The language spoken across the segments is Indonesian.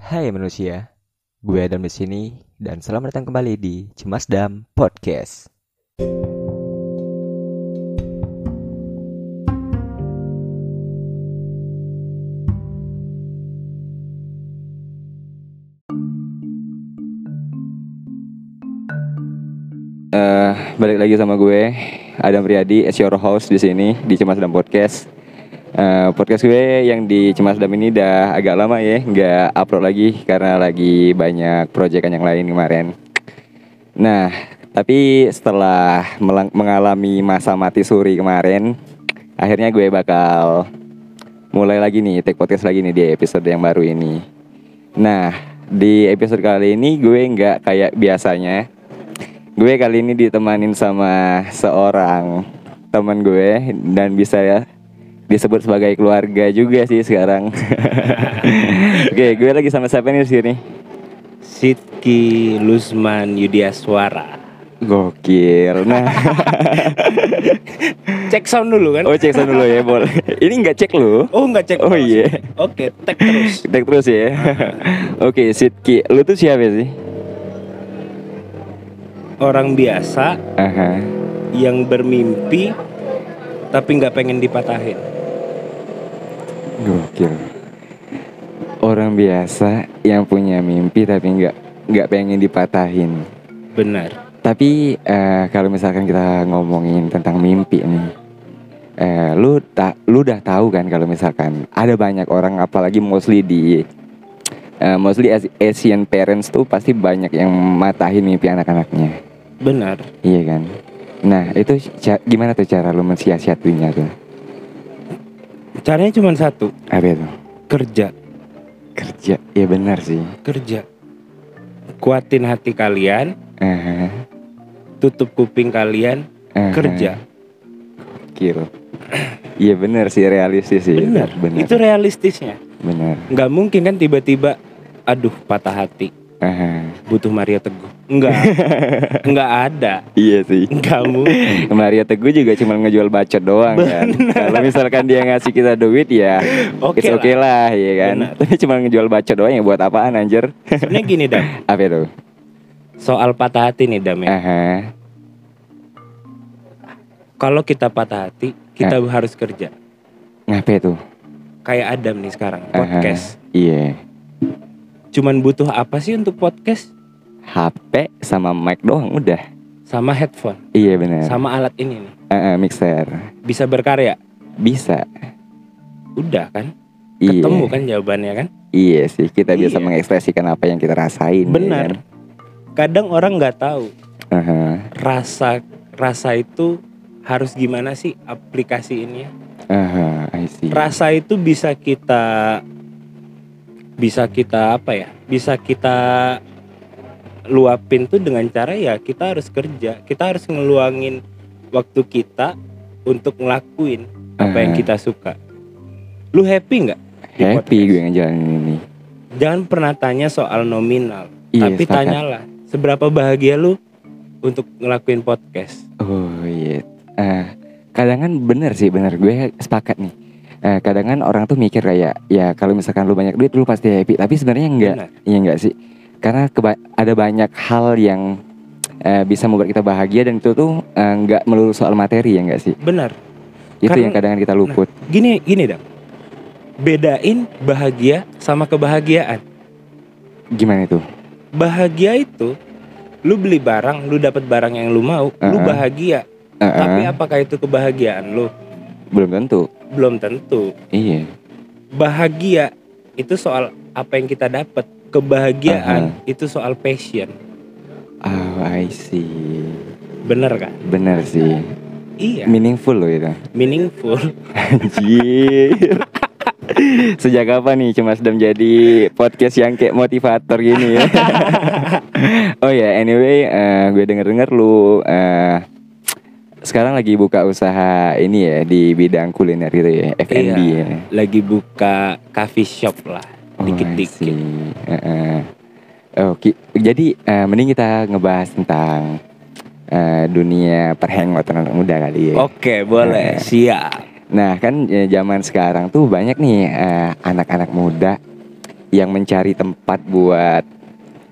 Hai manusia, gue Adam di sini dan selamat datang kembali di Cemasdam Podcast. Eh, balik lagi sama gue Adam Riyadi as your host di sini di Cemasdam Podcast. Eh, podcast gue yang di Cemasdam ini udah agak lama ya nggak upload lagi karena lagi banyak proyekan yang lain kemarin. Nah, tapi setelah mengalami masa mati suri kemarin, akhirnya gue bakal mulai lagi nih take podcast lagi nih di episode yang baru ini. Nah, di episode kali ini gue nggak kayak biasanya Gue kali ini ditemanin sama seorang teman gue dan bisa ya disebut sebagai keluarga juga sih sekarang. Oke, gue lagi sama siapa nih di sini? Sidki Luzman Yudiaswara. Gokil. Nah, Cek sound dulu kan? oh cek sound dulu ya, boleh. Ini nggak cek lu? Oh nggak cek. Oh iya. Oke, tag terus. Cek terus ya. Oke, Sidki, lu tuh siapa sih? Orang biasa Aha. yang bermimpi tapi nggak pengen dipatahin. Gokil. Orang biasa yang punya mimpi tapi nggak nggak pengen dipatahin. Benar. Tapi eh, kalau misalkan kita ngomongin tentang mimpi nih, eh, lu tak lu udah tahu kan kalau misalkan ada banyak orang apalagi mostly di eh, mostly As- Asian parents tuh pasti banyak yang matahin mimpi anak-anaknya, Benar. iya kan? Nah itu gimana tuh cara lu mensiasatinya tuh? Caranya cuma satu, Apa itu? kerja, Kerja, ya benar sih. kerja. Kuatin hati kalian, Aha, tutup kuping kalian, aha. kerja. Gokil. Iya benar sih realistis sih. Benar. benar. Itu realistisnya. benar. Nggak mungkin kan tiba-tiba, aduh patah hati, Aha. butuh Maria Teguh. Enggak. Nggak ada. Iya sih. Mungkin. Maria Teguh juga cuma ngejual bacot doang kan. Kalau misalkan dia ngasih kita duit ya Oke lah. okay lah ya kan. Benar. Tapi cuma ngejual bacot doang ya buat apaan anjir? Sebenarnya gini Dam, Apa itu? soal patah hati nih Dam ya. Aha. Kalau kita patah hati, kita harus kerja. Ngapa itu? Kayak Adam nih sekarang, Aha. podcast. Iya. Cuman butuh apa sih untuk podcast? HP sama mic doang udah. Sama headphone, Iya benar. sama alat ini nih. Eh, eh, mixer. Bisa berkarya? Bisa. Udah kan? Iya. Ketemu kan jawabannya kan? Iya sih, kita bisa Iya. mengekspresikan apa yang kita rasain. ya Benar. kan? Kadang orang nggak tahu Aha. rasa rasa itu harus gimana sih aplikasi ini? Aha, I see. Rasa itu bisa kita bisa kita apa ya? Bisa kita luapin tuh dengan cara ya kita harus kerja. Kita harus ngeluangin waktu kita untuk ngelakuin apa yang Aha. kita suka. Lu happy nggak? Happy podcast? gue ngejalanin ini. Jangan pernah tanya soal nominal, Iya, tapi tanyalah seberapa bahagia lu untuk ngelakuin podcast. Oh iya. Eh, kadang kan bener sih bener gue sepakat nih. Eh, kadang kan orang tuh mikir kayak ya kalau misalkan lu banyak duit lu pasti happy. Tapi sebenarnya enggak. Benar. Iya enggak sih. Karena keba- ada banyak hal yang eh, bisa membuat kita bahagia dan itu tuh eh, enggak melulu soal materi ya enggak sih. Benar. Itu Karena- yang kadang kita luput. Gini gini dong. Bedain bahagia sama kebahagiaan. Gimana itu? Bahagia itu lu beli barang, lu dapat barang yang lu mau, lu Uh-uh. bahagia. Eh, eh, Tapi apakah itu kebahagiaan lu? Belum tentu. Belum tentu. Iya. Bahagia itu soal apa yang kita dapat. Kebahagiaan itu soal passion. Oh, I see. Bener kan? Bener sih. Iya, Meaningful loh itu. meaningful. Anjir. Sejak kapan nih cuma sedang jadi podcast yang kayak motivator gini ya? oh ya, anyway, eh, gue denger-denger lu eh, sekarang lagi buka usaha ini ya di bidang kuliner gitu ya, F&B Iya, ya. Lagi buka coffee shop lah, Oh, dikit-dikit. see. Heeh. Oke, jadi eh, mending kita ngebahas tentang eh, dunia perhangoutan anak muda kali ya. Oke, boleh. Eh. Siap. Nah kan ya, zaman sekarang tuh banyak nih eh, anak-anak muda yang mencari tempat buat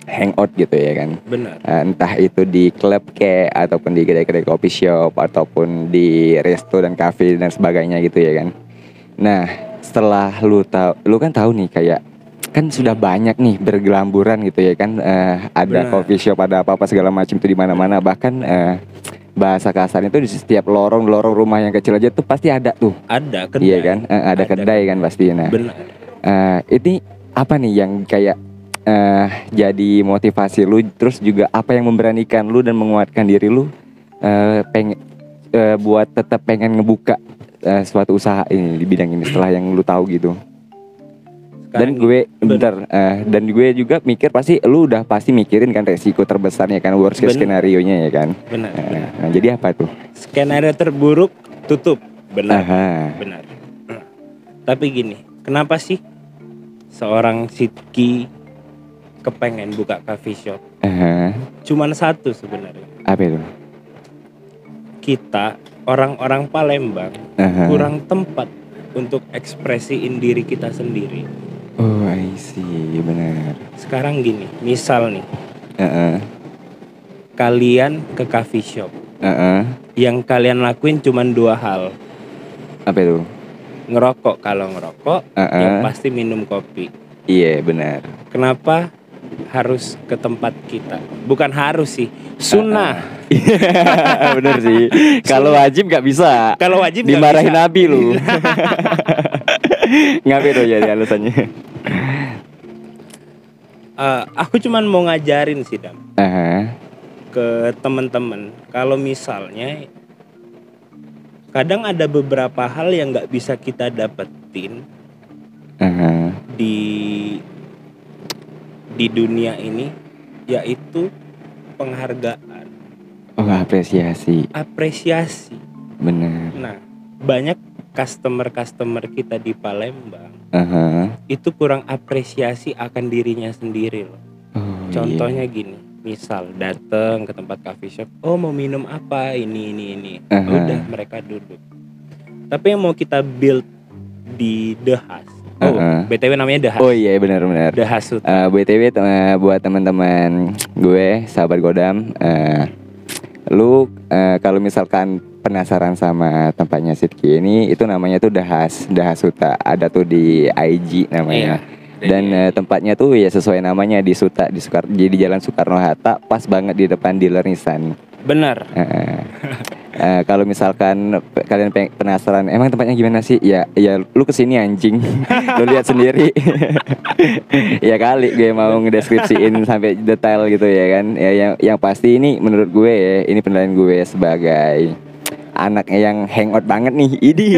hangout gitu ya kan. benar Eh, entah itu di klub kayak ataupun di kedai-kedai coffee shop ataupun di resto dan cafe dan sebagainya gitu ya kan. Nah, setelah lu tahu lu kan tahu nih kayak kan sudah banyak nih bergelamburan gitu ya kan Eh, ada Benar. coffee shop ada apa-apa segala macam itu di mana-mana bahkan eh, bahasa kasarnya itu di setiap lorong-lorong rumah yang kecil aja tuh pasti ada tuh. ada kedai Iya kan? Eh, ada, kedai kan pasti. Nah, benar Eh, ini apa nih yang kayak eh jadi motivasi lu terus juga apa yang memberanikan lu dan menguatkan diri lu eh pengen eh, buat tetap pengen ngebuka eh, suatu usaha ini di bidang ini setelah yang lu tahu gitu. Dan gue bener. bentar eh, dan gue juga mikir pasti lu udah pasti mikirin kan resiko terbesarnya kan worst case skenario nya ya kan? Benar benar. nah, jadi apa tuh? Skenario terburuk tutup. Benar. Aha. benar. Tapi gini kenapa sih seorang Sidki kepengen buka coffee shop. Aha. cuman satu sebenarnya. Apa itu? Kita orang-orang Palembang Aha. kurang tempat untuk ekspresiin diri kita sendiri. Oh I see. Benar. Sekarang gini misal nih. Heeh. kalian ke coffee shop. Heeh. yang kalian lakuin cuman dua hal. Apa itu? Ngerokok. Kalau ngerokok Heeh. yang pasti minum kopi. Iya benar. kenapa harus ke tempat kita bukan harus sih sunnah bener sih. Kalau wajib nggak bisa. kalau wajib Dimarahin bisa. Nabi lu. Ngapain tuh jadi alasannya? Eh, aku cuman mau ngajarin sih dam Aha. ke teman-teman kalau misalnya kadang ada beberapa hal yang nggak bisa kita dapetin Aha. di di dunia ini yaitu penghargaan Oh apresiasi. apresiasi Bener. nah banyak customer-customer kita di Palembang Aha. itu kurang apresiasi akan dirinya sendiri loh Oh, contohnya gini misal datang ke tempat coffee shop oh mau minum apa ini ini ini Aha. udah mereka duduk tapi yang mau kita build di The House oh Aha. btw namanya Iya. House Oh iya benar-benar. The House Sut- Eh, BTW tem- eh, buat teman-teman gue sahabat Godam eh, lu eh, kalau misalkan penasaran sama tempatnya Sidki ini itu namanya tuh Dahas Dahasuta ada tuh di IG namanya. Dan eh, tempatnya tuh ya sesuai namanya di Suta di Sukar di Jalan Soekarno Hatta pas banget di depan dealer Nissan. Benar. Eh, eh, kalau misalkan kalian penasaran emang tempatnya gimana sih? Ya ya lu ke sini anjing. Lu lihat sendiri. Ya kali gue mau ngedeskripsiin sampai detail gitu ya kan. Ya yang yang pasti ini menurut gue ya ini penilaian gue sebagai anak yang hangout banget nih idi.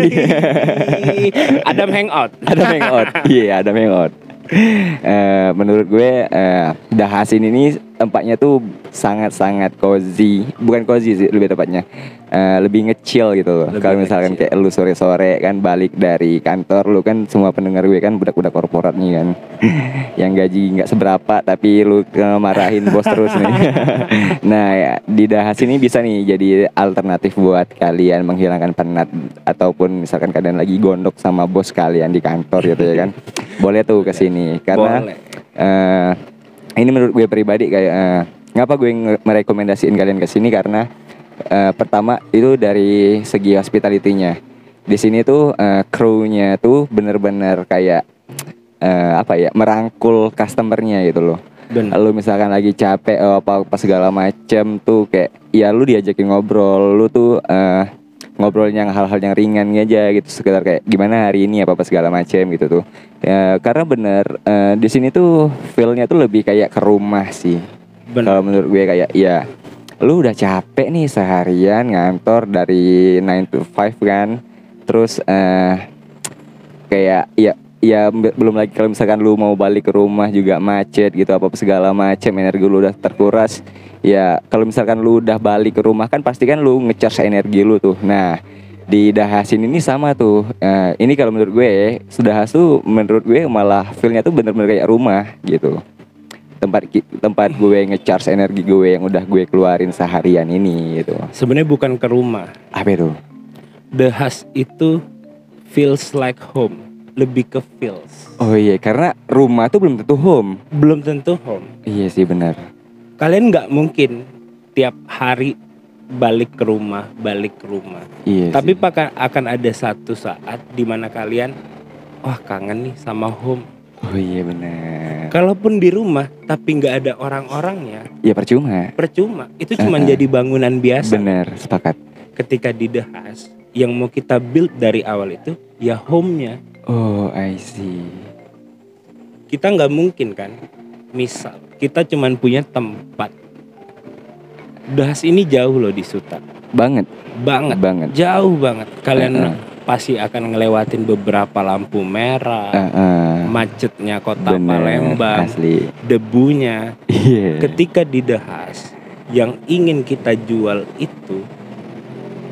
Adam Hangout. Ada hangout. Iya ada hangout. Eh, menurut gue eh, Dahasin ini tempatnya tuh sangat-sangat cozy. Bukan cozy sih lebih tepatnya Eh, lebih ngecil gitu. Loh kalau misalkan ngecil. kayak lu sore-sore kan balik dari kantor lu kan semua pendengar gue kan budak-budak korporat nih kan. Yang gaji nggak seberapa tapi lu marahin bos terus nih. Nah ya, di Dahas ini bisa nih jadi alternatif buat kalian menghilangkan penat ataupun misalkan kalian lagi gondok sama bos kalian di kantor gitu ya kan. Boleh tuh ke sini karena boleh. eh, ini menurut gue pribadi kayak eh, ngapa gue merekomendasiin kalian ke sini? Karena eh, pertama itu dari segi hospitality-nya. Di sini tuh eh, kru-nya tuh bener-bener kayak eh, apa ya merangkul customernya gitu loh. Benar lu misalkan lagi capek eh, apa apa segala macem tuh kayak ya lu diajakin ngobrol lu tuh eh, ngobrol yang hal-hal yang ringan aja gitu sekedar kayak gimana hari ini? apa apa segala macem gitu tuh. Ya karena bener eh, di sini tuh feelnya tuh lebih kayak ke rumah sih. Kalau menurut gue kayak ya lu udah capek nih seharian ngantor dari 9 to 5 kan? Terus eh kayak ya ya be- belum lagi kalau misalkan lu mau balik ke rumah juga macet gitu apa segala macam energi lu udah terkuras ya kalau misalkan lu udah balik ke rumah kan pasti kan lu ngecharge energi lu tuh. Nah di Dahasin ini sama tuh. Eh, ini kalau menurut gue sudah tuh menurut gue malah feelnya tuh bener-bener kayak rumah gitu tempat tempat gue ngecharge energi gue yang udah gue keluarin seharian ini gitu sebenarnya bukan ke rumah apa itu The House itu feels like home lebih ke feels. Oh iya, karena rumah tuh belum tentu home. Belum tentu home. Iya sih benar. Kalian nggak mungkin tiap hari balik ke rumah, balik ke rumah. Iya. Tapi sih. akan ada satu saat di mana kalian wah kangen nih sama home. Oh iya benar. Kalaupun di rumah tapi nggak ada orang-orangnya, Ya percuma. percuma. Itu cuma Uh-uh. jadi bangunan biasa. Benar, sepakat. Ketika di The House, yang mau kita build dari awal itu ya home-nya. Oh, I see. Kita nggak mungkin kan, misal kita cuma punya tempat. The House ini jauh loh di Suta, Banget, banget, banget. jauh banget. Kalian Uh-uh. pasti akan ngelewatin beberapa lampu merah, Heeh. Macetnya kota Bener, Palembang, asli. debunya. Iya. Ketika di The House, yang ingin kita jual itu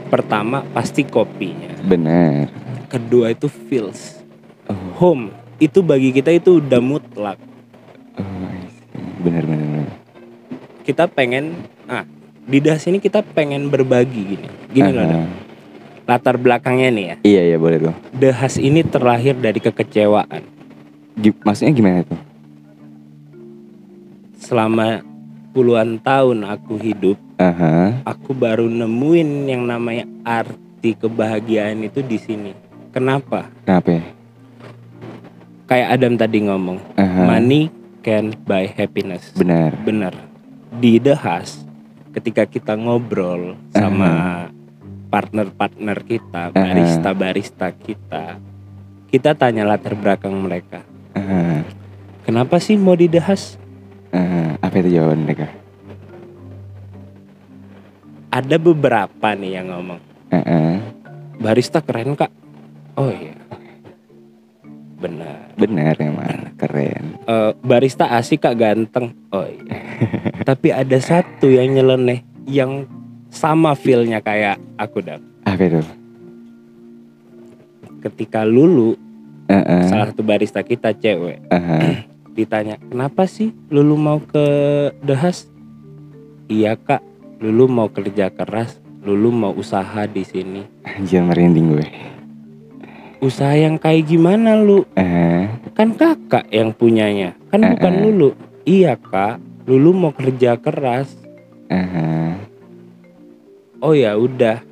pertama pasti kopinya, Benar. kedua itu feels, Oh, home. Itu bagi kita itu udah mutlak. oh, see. Benar. Kita pengen, ah di House ini kita pengen berbagi gini, gini loh. Aha. Dam. Latar belakangnya nih ya, Iya, iya boleh. The House ini terlahir dari kekecewaan. Maksudnya gimana tuh? Selama puluhan tahun aku hidup, Aha. aku baru nemuin yang namanya arti kebahagiaan itu di sini. Kenapa? Kenapa ya? Kayak Adam tadi ngomong, Aha. money can buy happiness. Benar. Bener. Di The House, ketika kita ngobrol sama partner-partner kita, barista-barista kita, kita tanya latar belakang mereka. Aha. Kenapa sih mau di The House? Aha. Apa itu jawaban mereka? Ada beberapa nih yang ngomong, Aha. barista keren kak. Oh iya, benar. Benar emang keren. Eh, barista asik kak ganteng. Oh iya. Tapi ada satu yang nyeleneh yang sama feelnya kayak aku dam. Apa itu? Ketika Lulu Aha. salah satu barista kita cewek Aha. ditanya kenapa sih Lulu mau ke The House? Iya kak, Lulu mau kerja keras. Lulu mau usaha di sini. Anjir merinding gue. Usaha yang kayak gimana lu? Aha. Kan kakak yang punyanya, kan bukan Eh, eh. Lulu. Iya kak, Lulu mau kerja keras. Aha. Oh ya udah.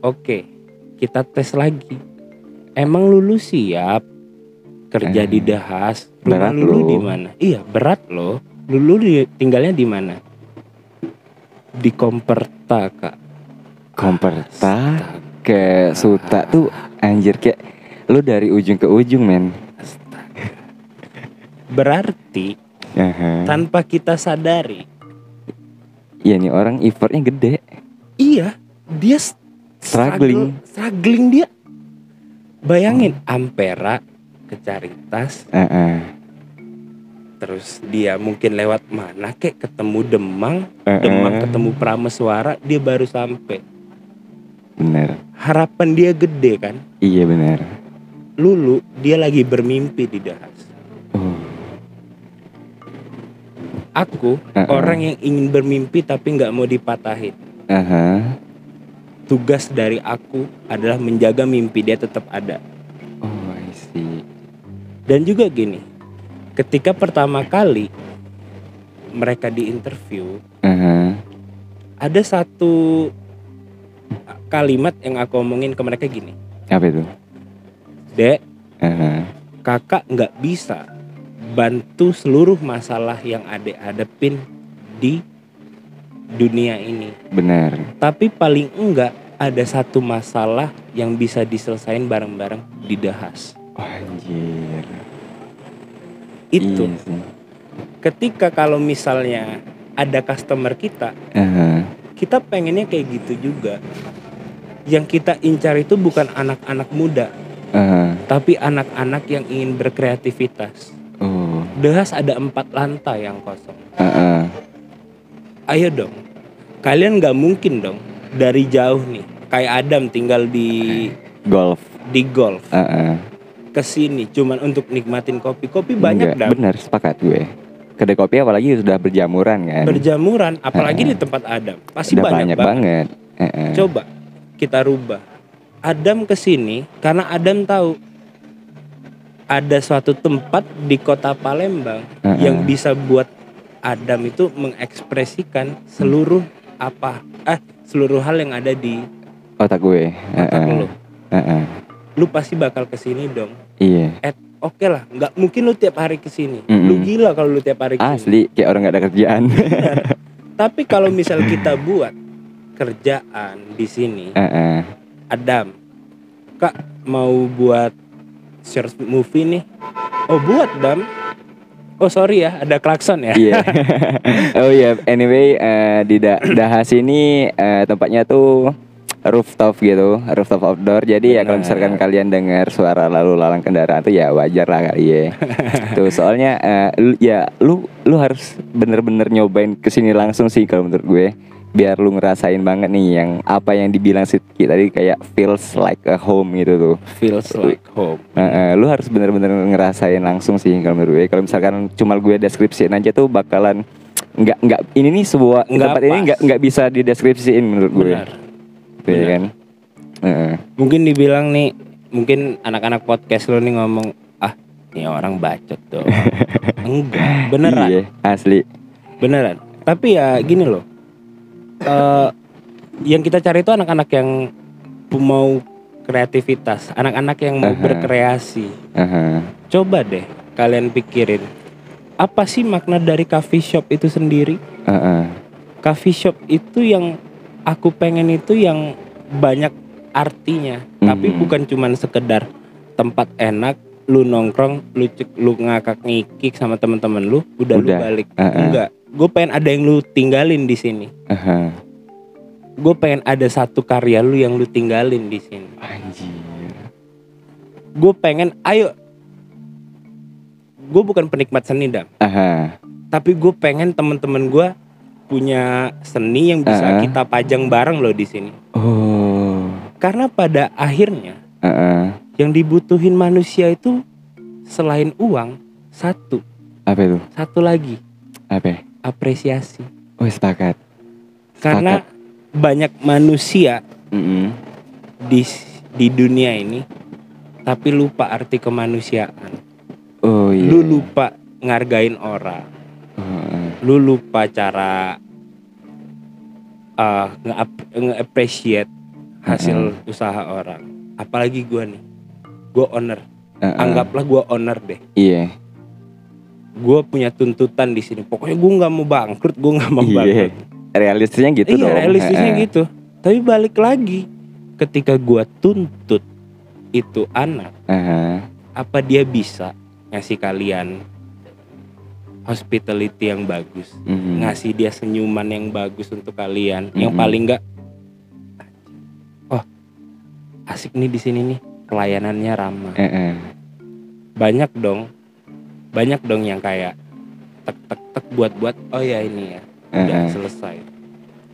Oke, kita tes lagi. Emang Lulu siap kerja Eh, di? Rumah berat Lulu di mana? Iya, berat loh. Lulu di- tinggalnya di mana? Di Komperta, Kak. Komperta Astaga, ke Suta tuh anjir kayak lu dari ujung ke ujung men. astaga. Berarti Aha. tanpa kita sadari, Iya nih orang effortnya gede. iya, dia Struggling. struggling dia. Bayangin Ampera ke Caritas Heeh. terus dia mungkin lewat mana kek ketemu Demang, Heeh. Demang ketemu Prameswara, dia baru sampai. Bener. Harapan dia gede kan. Iya bener. Lulu dia lagi bermimpi di Dahas. Oh. Aku Heeh. orang yang ingin bermimpi tapi nggak mau dipatahin. Aha. Tugas dari aku adalah menjaga mimpi dia tetap ada. Oh I see. Dan juga gini, ketika pertama kali mereka di interview, Aha. ada satu kalimat yang aku omongin ke mereka gini, Apa itu? Dek, Aha. kakak nggak bisa bantu seluruh masalah yang adek hadepin di dunia ini. Benar. Tapi paling enggak ada satu masalah yang bisa diselesain bareng-bareng di Dahas. Oh, anjir. Itu Iya sih. ketika kalau misalnya ada customer kita, Aha. kita pengennya kayak gitu juga. Yang kita incar itu bukan anak-anak muda, Aha. tapi anak-anak yang ingin berkreativitas. Oh. Dahas ada empat lantai yang kosong. Aha. Ayo dong, kalian nggak mungkin dong dari jauh nih. Kayak Adam tinggal di Golf. di golf Aha. ke sini cuman untuk nikmatin kopi. Kopi banyak Enggak, dah. Benar, sepakat gue. Kedai kopi apalagi sudah berjamuran kan. Berjamuran, apalagi Heeh. di tempat Adam. Pasti banyak, banyak, banget. banget. Heeh. Coba kita rubah. Adam ke sini karena Adam tahu ada suatu tempat di kota Palembang Heeh. yang bisa buat Adam itu mengekspresikan seluruh apa eh seluruh hal yang ada di Otak gue. otak Heeh. lu. Heeh. Lu pasti bakal ke sini dong. Iya. Eh, oke lah, nggak mungkin lu tiap hari ke sini. Mm-mm. Lu gila kalau lu tiap hari ke sini. Asli kayak orang nggak ada kerjaan. Tapi kalau misal kita buat kerjaan di sini, Heeh. Adam, kak mau buat short movie nih. Oh buat Dam. Oh sorry ya, ada klakson ya. Iya. oh iya, anyway eh, di da Dahas ini eh, tempatnya tuh rooftop gitu, rooftop outdoor. Jadi ya kalau misalkan kalian dengar suara lalu lalang kendaraan tuh ya wajar lah kali ya. tuh soalnya eh, lu- ya lu lu harus bener-bener nyobain ke sini langsung sih kalau menurut gue biar lu ngerasain banget nih yang apa yang dibilang Sidki tadi kayak feels like a home gitu tuh. Feels like home. Heeh, lu harus bener-bener ngerasain langsung sih kalau menurut gue. Kalau misalkan cuma gue deskripsiin aja tuh bakalan nggak nggak ini nih sebuah Nggak tempat ini pas. nggak nggak bisa dideskripsiin menurut gue. Benar. Ya kan. Heeh. Mungkin dibilang nih, mungkin anak-anak podcast lo nih ngomong, ah ini orang bacot tuh. Enggak, beneran, Iya, asli. beneran. Tapi ya gini loh, eh yang kita cari itu anak-anak yang mau kreativitas, anak-anak yang mau Aha. berkreasi. Aha. Coba deh kalian pikirin, apa sih makna dari coffee shop itu sendiri? Heeh. Coffee shop itu yang aku pengen itu yang banyak artinya, tapi Mhm. bukan cuman sekedar tempat enak, lu nongkrong, lu cek, lu ngakak ngikik sama teman-teman lu, udah, lu Udah, balik. heeh. Enggak, gue pengen ada yang lu tinggalin di sini. Aha. Gue pengen ada satu karya lu yang lu tinggalin di sini. Anjir. Gue pengen, ayo. Gue bukan penikmat seni dam, Aha. tapi gue pengen teman-teman gue punya seni yang bisa Heeh. kita pajang bareng loh di sini. Oh. Karena pada akhirnya Heeh. yang dibutuhin manusia itu selain uang satu, Apa itu? satu lagi Apa? Apresiasi. Oh, sepakat. Karena banyak manusia Mm-mm. di di dunia ini tapi lupa arti kemanusiaan. Oh iya. Lu lupa ngargain orang. Heeh. Lu lupa cara uh, nge- nge-appreciate hasil usaha orang. Apalagi gua nih. Gua owner. Heeh. Anggaplah gua owner deh. Iya. Gue punya tuntutan di sini pokoknya gue nggak mau bangkrut gue nggak mau Iya. bangkrut Realistisnya gitu iya dong. realistisnya gitu tapi balik lagi ketika gue tuntut itu anak Aha. apa dia bisa ngasih kalian hospitality yang bagus Mhm. ngasih dia senyuman yang bagus untuk kalian yang Mhm. paling enggak oh asik nih di sini nih pelayanannya ramah Heeh. banyak dong banyak dong yang kayak tek tek tek buat buat oh ya ini ya udah Heeh. selesai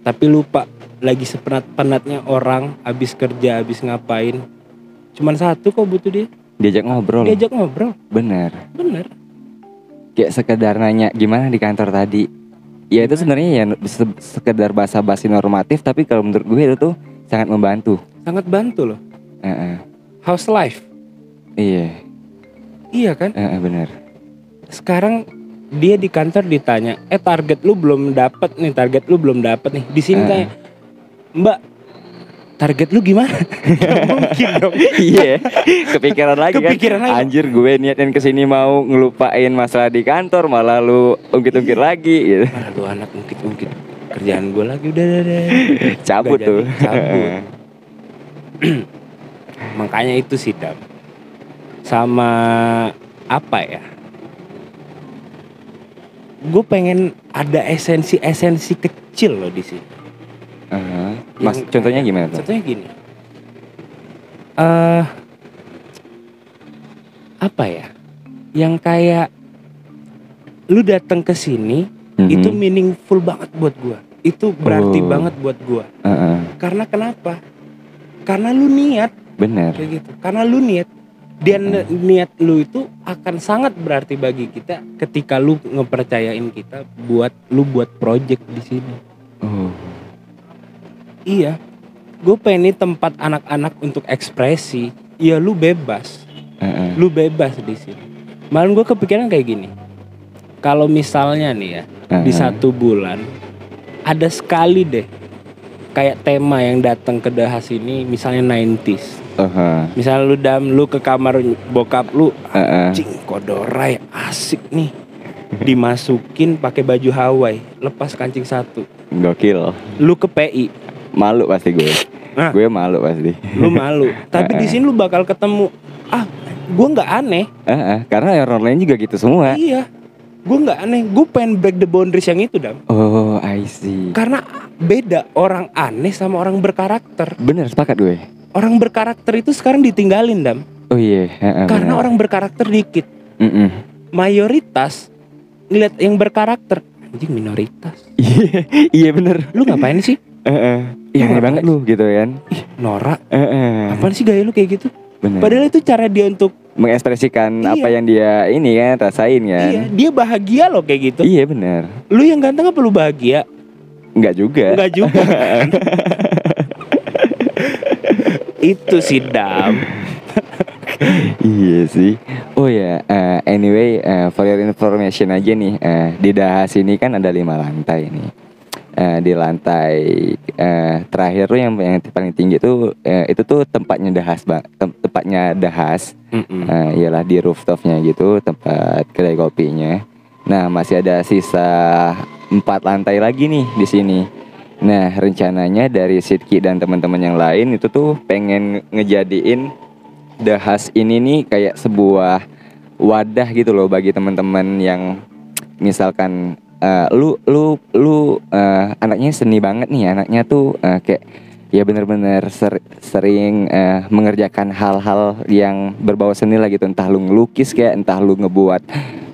tapi lupa lagi sepenat penatnya orang habis kerja habis ngapain cuman satu kok butuh dia Diajak ngobrol. diajak ngobrol Bener. bener Kayak sekedar nanya gimana di kantor tadi. Ya itu sebenarnya ya se- sekedar bahasa basi normatif tapi kalau menurut gue itu tuh sangat membantu. sangat bantu loh Heeh. house life Iya. iya kan Heeh, bener. Sekarang dia di kantor ditanya eh target lu belum dapet nih target lu belum dapet nih di sini Eh. tanya mbak target lu gimana mungkin dong Iya. Kepikiran lagi Kepikiran kan. lagi. Anjir gue niatin ke sini mau ngelupain masalah di kantor malah lu ungkit-ungkit lagi gitu. Mana lu anak ungkit-ungkit kerjaan gue lagi udah udah, udah. Cabut Nggak tuh. jadi, cabut. Makanya itu sih Dam. Sama apa ya? Gue pengen ada esensi-esensi kecil loh di sini. Heeh. Mas, Yang- contohnya gimana tuh? Contohnya gini. eh apa ya? Yang kayak lu datang ke sini Mhm. itu meaningful banget buat gua. Itu berarti Oh. banget buat gua. Heeh. Karena kenapa? Karena lu niat Bener. kayak gitu. Karena lu niat dan niat lu itu akan sangat berarti bagi kita ketika lu ngepercayain kita buat lu buat project di sini. Oh. Iya. Gue pengen ini tempat anak-anak untuk ekspresi. Ya lu bebas. Heeh. lu bebas di sini malah gue kepikiran kayak gini kalau misalnya nih ya di Heeh. satu bulan ada sekali deh kayak tema yang datang ke dahas ini misalnya 90s Heeh. misalnya lu dam lu ke kamar bokap lu anjing kodorai asik nih dimasukin pakai baju Hawaii lepas kancing satu Gokil. lu ke PI Malu pasti gue. Nah. Gue malu pasti. lu malu tapi di sini lu bakal ketemu ah gue nggak aneh Heeh, karena orang lain juga gitu semua. iya gue nggak aneh gue pengen break the boundaries yang itu dam Oh, I see. karena beda orang aneh sama orang berkarakter Bener sepakat gue. orang berkarakter itu sekarang ditinggalin dam Oh iya. heeh, karena bener. orang berkarakter dikit Mm-mm. mayoritas ngeliat yang berkarakter anjing minoritas Iya, iya bener. lu ngapain sih. Iya Lu aneh ngapain banget lu gitu kan. norak Heeh. apaan sih gaya lu kayak gitu Bener. padahal itu cara dia untuk mengekspresikan Iya. apa yang dia ini kan rasain kan. iya dia bahagia loh kayak gitu Iya bener. lu yang ganteng apa lu bahagia Enggak juga. enggak juga kan? itu sih dam iya sih. Oh ya, eh, anyway, eh, for your information aja nih, eh, di Dahas ini kan ada lima lantai nih. Eh, di lantai eh, terakhir tuh yang yang paling tinggi tuh eh, itu tuh tempatnya Dahas, bang. Tem- tempatnya Dahas. Mm-mm. Eh, ialah di rooftopnya gitu, tempat kedai kopinya. Nah, masih ada sisa empat lantai lagi nih di sini. Nah, rencananya dari Sidki dan teman-teman yang lain itu tuh pengen ngejadiin Dahas ini nih kayak sebuah wadah gitu loh bagi teman-teman yang misalkan eh, lu lu lu eh, anaknya seni banget nih, anaknya tuh eh, kayak ya bener-bener ser- sering eh, mengerjakan hal-hal yang berbau seni lah gitu. Entah lu ngelukis kayak entah lu ngebuat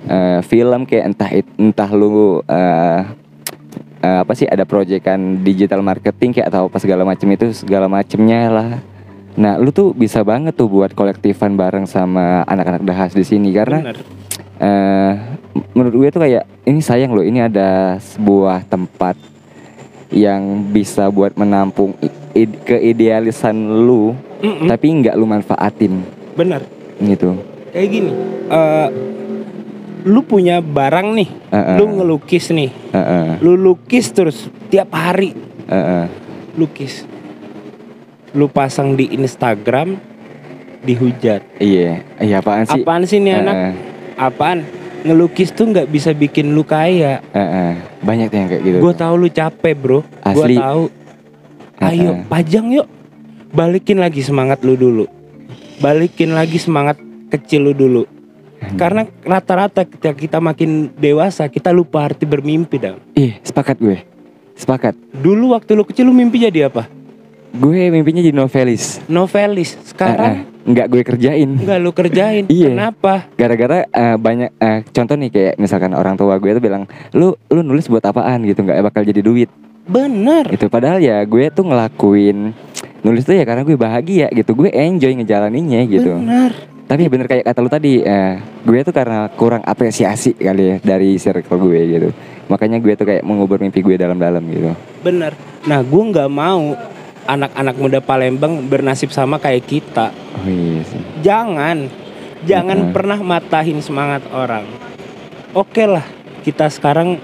eh, film kayak entah entah lu eh, eh, apa sih ada proyekan digital marketing kayak atau apa segala macam itu segala macemnya lah. Nah lu tuh bisa banget tuh buat kolektifan bareng sama anak-anak dahas di sini karena Bener. eh menurut gue tuh kayak ini sayang loh ini ada sebuah tempat yang bisa buat menampung id- keidealisan lu Mm-mm. tapi nggak lu manfaatin. Bener gitu. Kayak gini eh lu punya barang nih Heeh, lu ngelukis nih. Heeh, lu lukis terus tiap hari. Heeh. lukis. Lu pasang di Instagram dihujat. Iya. Iya apaan sih? Apaan sih nih anak? Heeh, apaan ngelukis tuh nggak bisa bikin lu kaya. Heeh. banyak tuh yang kayak gitu gue tahu lu capek bro. Gue Asli. tahu. Ayo Heeh. pajang yuk. Balikin lagi semangat lu dulu. Balikin lagi semangat kecil lu dulu. Karena rata-rata ketika kita makin dewasa kita lupa arti bermimpi dong ih sepakat gue. Sepakat. Dulu waktu lu kecil lu mimpi jadi apa gue mimpinya jadi novelis. Novelis? Sekarang? Heeh, nggak gue kerjain. Nggak lu kerjain? Iya. kenapa? Gara-gara eh, banyak eh, contoh nih kayak misalkan orang tua gue tuh bilang lu lu nulis buat apaan? gitu nggak bakal jadi duit. Bener. Itu padahal ya gue tuh ngelakuin nulis tuh ya karena gue bahagia gitu. Gue enjoy ngejalaninnya gitu. Bener. Tapi bener kayak kata lu tadi eh, gue tuh karena kurang apresiasi kali ya dari circle gue gitu. Makanya gue tuh kayak mengubur mimpi gue dalam-dalam gitu. Bener. Nah gue nggak mau anak-anak muda Palembang bernasib sama kayak kita. Oh iya sih. Jangan jangan Mm-mm. pernah matahin semangat orang. Oke lah kita sekarang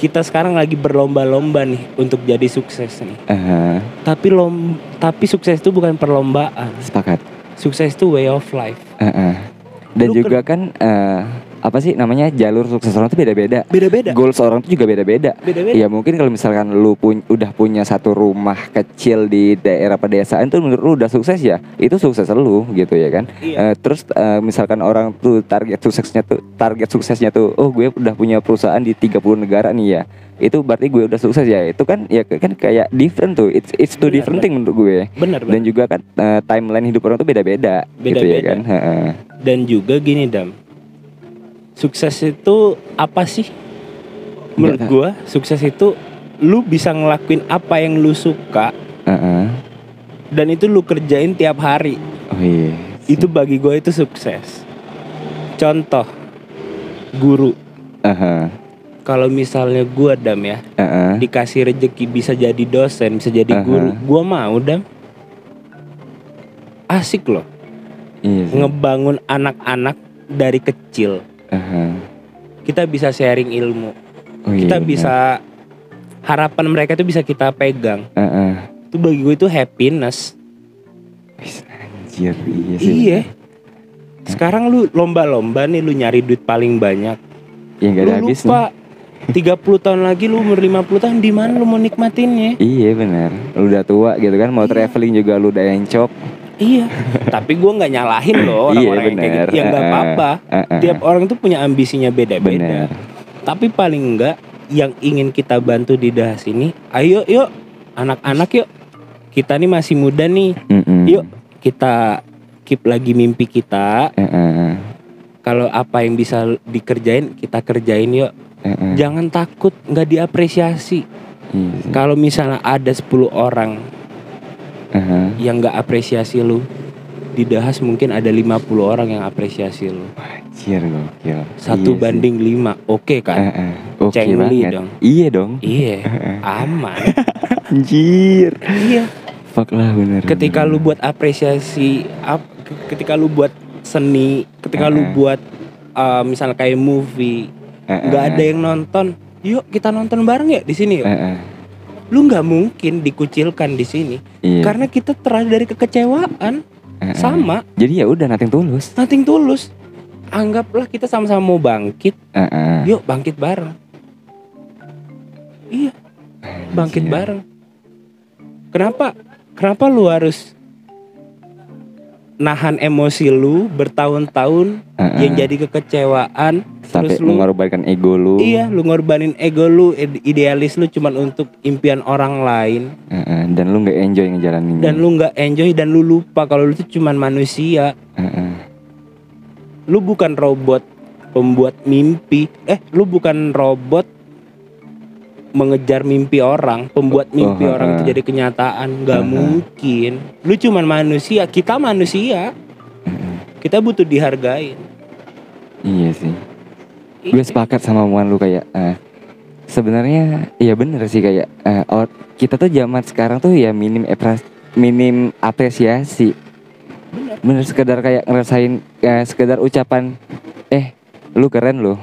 kita sekarang lagi berlomba-lomba nih untuk jadi sukses nih. Aha, tapi lom tapi sukses itu bukan perlombaan. Sepakat. Sukses itu way of life. Aha. dan Lu juga kan eh, apa sih namanya jalur sukses orang tuh beda-beda. Beda-beda? Goals orang tuh juga beda-beda. Beda-beda? Ya mungkin kalau misalkan lu pun udah punya satu rumah kecil di daerah pedesaan tuh menurut lu udah sukses ya? Itu sukses lu gitu ya kan? Iya. Eh, terus eh, misalkan orang tuh target suksesnya tuh target suksesnya tuh oh gue udah punya perusahaan di 30 negara nih ya. Itu berarti gue udah sukses ya? Itu kan ya kan kayak different tuh. It's it's two Benar, different thing menurut gue. Benar. Dan juga kan eh, timeline hidup orang tuh beda-beda gitu ya Beda-beda. kan? Heeh. dan juga gini dam sukses itu apa sih menurut Nggak gua sukses itu lu bisa ngelakuin apa yang lu suka Heeh. dan itu lu kerjain tiap hari oh iya itu bagi gue itu sukses contoh guru Aha. kalau misalnya gua dam ya Heeh. dikasih rejeki bisa jadi dosen bisa jadi Aha. guru gua mau dam asik loh Iya ngebangun anak-anak dari kecil. Aha. Kita bisa sharing ilmu. Oh, iya, Kita benar. bisa harapan mereka itu bisa kita pegang. Heeh. Itu bagi gue itu happiness. Anjir, iya sih. Iya. Sekarang lu lomba-lomba nih lu nyari duit paling banyak. Ya nggak ada lu habisnya. lupa 30 tahun lagi lu umur 50 tahun di mana lu mau nikmatinnya? Iya benar. Lu udah tua gitu kan, mau Iya. traveling juga lu udah encok. Iya. Tapi gua nggak nyalahin loh Iya, orang-orang yang kayak gitu. Ya nggak Eh, eh. apa-apa. Heeh. Tiap orang tuh punya ambisinya beda-beda. Tapi paling enggak yang ingin kita bantu di das ini, ayo yuk anak-anak yuk. Kita nih masih muda nih. Mm-mm. Yuk kita keep lagi mimpi kita. Kalau apa yang bisa dikerjain kita kerjain yuk. Heeh. Jangan takut nggak diapresiasi. Iya sih. Kalau misalnya ada 10 orang Aha. yang nggak apresiasi lu, di dahas mungkin ada 50 orang yang apresiasi lu. Anjir gokil. Satu Iya sih. banding lima, oke kan? Heeh. Oke Cengli banget. dong. Iya dong. Iya, Heeh. aman. Anjir. iya. Fuck lah bener. Ketika bener. lu buat apresiasi, ap, ke- ketika lu buat seni, ketika lu Heeh. buat uh, misalnya kayak movie, nggak ada yang nonton, yuk kita nonton bareng ya di sini. Heeh. Lu nggak mungkin dikucilkan di sini, Iya. karena kita terada dari kekecewaan, Heeh. sama, Jadi ya udah nating tulus. nothing tulus. Anggaplah kita sama-sama mau bangkit, Heeh. yuk bangkit bareng. Iya, bangkit Anjir. bareng. Kenapa? Kenapa lu harus nahan emosi lu bertahun-tahun Heeh. yang jadi kekecewaan sampai terus lu- mengorbankan ego lu. iya lu ngorbanin ego lu ide- idealis lu cuman untuk impian orang lain Heeh. Dan lu nggak enjoy ngejalaninnya. dan lu nggak enjoy dan lu lupa kalau lu itu cuman manusia Heeh. lu bukan robot pembuat mimpi eh lu bukan robot mengejar mimpi orang pembuat mimpi Oh, orang itu jadi kenyataan nggak mungkin lu cuman manusia kita manusia kita butuh dihargain Iya sih. Gue sepakat sama omongan lu kayak eh, sebenarnya iya bener sih kayak or- kita tuh zaman sekarang tuh ya minim epras- minim apresiasi. Bener. Bener sekedar kayak ngerasain eh, sekedar ucapan eh lu keren lu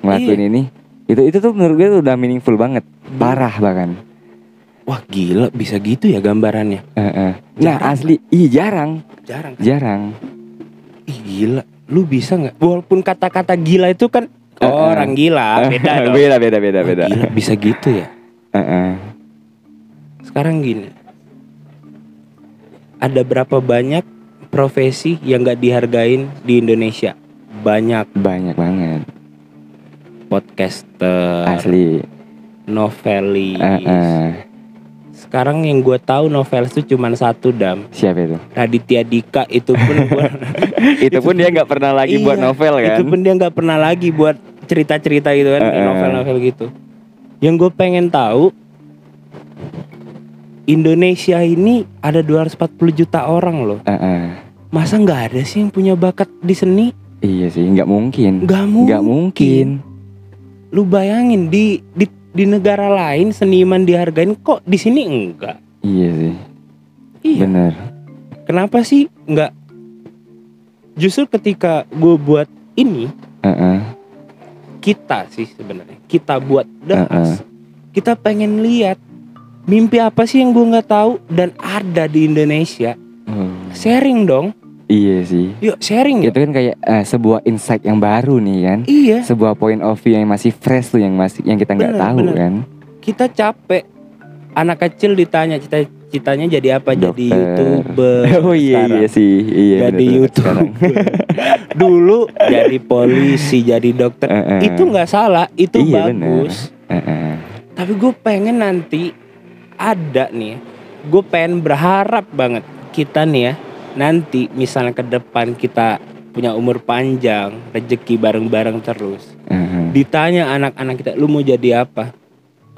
ngelakuin Iya. ini. Itu itu tuh menurut gue tuh udah meaningful banget. Parah bahkan. wah gila bisa gitu ya gambarannya Heeh. Nah Jarang. asli iya jarang jarang jarang. Ih gila, lu bisa nggak? Walaupun kata-kata gila itu kan Eh, eh. orang gila, beda dong. beda beda beda Wah, beda. gila, bisa gitu ya. Heeh. Sekarang gini, ada berapa banyak profesi yang nggak dihargain di Indonesia? Banyak Banyak banget podcaster, asli. novelis. Heeh. Sekarang yang gue tahu novelis itu cuma satu dam, Siapa itu? Raditya Dika itu pun gua, itu pun dia nggak pernah lagi buat Iya, novel kan Itu pun dia nggak pernah lagi buat cerita-cerita gitu kan, Eh, eh. novel-novel gitu. Yang gue pengen tahu Indonesia ini ada 240 juta orang loh. Heeh. Masa nggak ada sih yang punya bakat di seni? iya sih nggak mungkin Nggak mungkin. nggak mungkin Lu bayangin di di di negara lain seniman dihargain kok di sini enggak? iya sih Iya. bener Kenapa sih enggak? Justru ketika gue buat ini Heeh. kita sih sebenarnya kita buat das kita pengen lihat mimpi apa sih yang gue nggak tahu dan ada di Indonesia Oh, sharing dong iya sih. Yuk sharing itu kan kayak eh, sebuah insight yang baru nih kan? Iya. Sebuah point of view yang masih fresh tuh yang masih yang kita nggak tahu bener. kan? Kita capek. Anak kecil ditanya cita citanya jadi apa? Jadi Dokter. youtuber. Oh iya sekarang. iya sih. Iya jadi youtuber. dulu jadi polisi jadi dokter. Heeh. itu nggak salah itu Iya, bagus. Heeh. tapi gue pengen nanti ada nih gue pengen berharap banget kita nih ya nanti misalnya ke depan kita punya umur panjang rezeki bareng-bareng terus Heeh. ditanya anak-anak kita lu mau jadi apa?